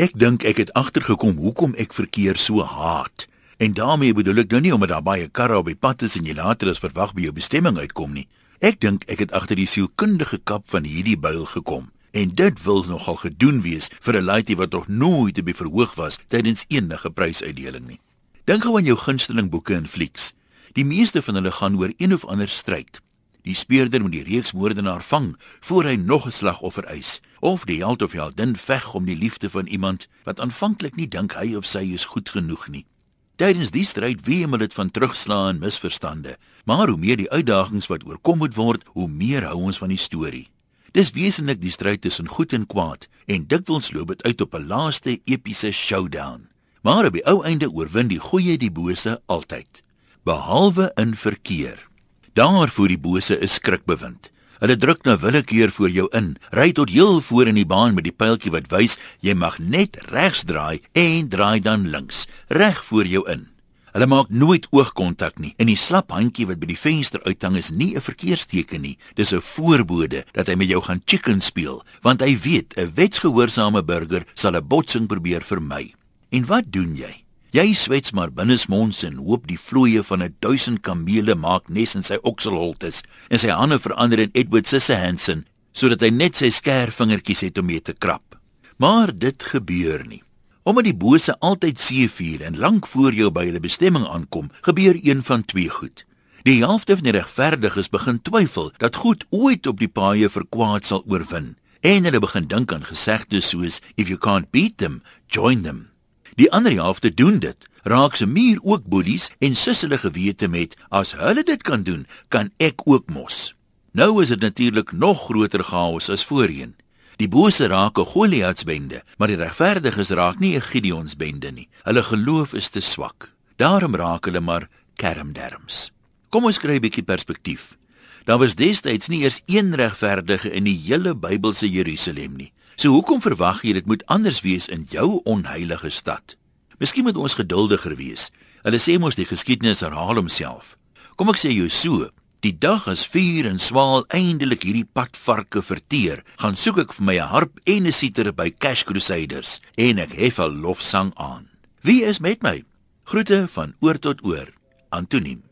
Ek dink ek het agtergekom hoekom ek verkeer so haat. En daarmee bedoel ek nou nie omdat daar baie karre op die pad is en jy later as verwag by jou bestemming uitkom nie. Ek dink ek het agter die sielkundige kap van hierdie byl gekom. En dit wil nogal gedoen wees vir 'n laaitie wat nog nooit te be verhoog was tydens enige prysuitdeling nie. Dink gou aan jou gunsteling boeke en flieks. Die meeste van hulle gaan oor een of ander stryd. Die speurder moet die reeksmoordenaar vang voor hy nog 'n slagoffer eis, of die held of heldin veg om die liefde van iemand wat aanvanklik nie dink hy of sy is goed genoeg nie. Tydens die stryd weemel dit van terugslae en misverstande, maar hoe meer die uitdagings wat oorkom moet word, hoe meer hou ons van die storie. Dis wesentlik die stryd tussen goed en kwaad en dikwels loop dit uit op 'n laaste epiese showdown. Maar op die ou einde oorwin die goeie die bose altyd, behalwe in verkeer. Daar voor die bose is skrikbewind. Hulle druk na willekeur voor jou in, ry tot heel voor in die baan met die pyltjie wat wys jy mag net regs draai en draai dan links, reg voor jou in. Hulle maak nooit oogkontak nie en die slap handjie wat by die venster uithang is nie 'n verkeersteken nie. Dis 'n voorbode dat hy met jou gaan chicken speel, want hy weet 'n wetsgehoorsame burger sal 'n botsing probeer vermy. En wat doen jy? Jy swets maar binnesmonds en hoop die vloeie van 'n duisend kamele maak nes in sy okselholtes en sy hande verander in Edward Scissorhands sodat hy net sy skerp vingertjies het om mee te krap. Maar dit gebeur nie. Omdat die bose altyd seevier en lank voor jou by hulle bestemming aankom, gebeur een van twee goed. Die helfte van die regverdiges begin twyfel dat goed ooit op die paaie vir kwaad sal oorwin, en hulle begin dink aan gesegdes soos if you can't beat them, join them. Die ander helfte doen dit, raak se muur ook boelies en sus hulle gewete met as hulle dit kan doen, kan ek ook mos. Nou is dit natuurlik nog groter chaos as voorheen. Die bose raak 'n Goliatsbende, maar die regverdiges raak nie 'n Gideonsbende nie. Hulle geloof is te swak. Daarom raak hulle maar kermderms. Kom ons kry 'n bietjie perspektief. Daar was destyds nie eers een regverdige in die hele Bybelse Jerusalem nie. So hoekom verwag jy dit moet anders wees in jou onheilige stad? Miskien moet ons geduldiger wees. Hulle sê mos die geskiedenis herhaal homself. Kom ek sê jou so, Die dag as vuur en swaal eindelik hierdie padvarke verteer, gaan soek ek vir my 'n harp en 'n siter by Cash Crusaders en ek hef 'n lofsang aan. Wie is met my? Groete van oor tot oor. Antoniem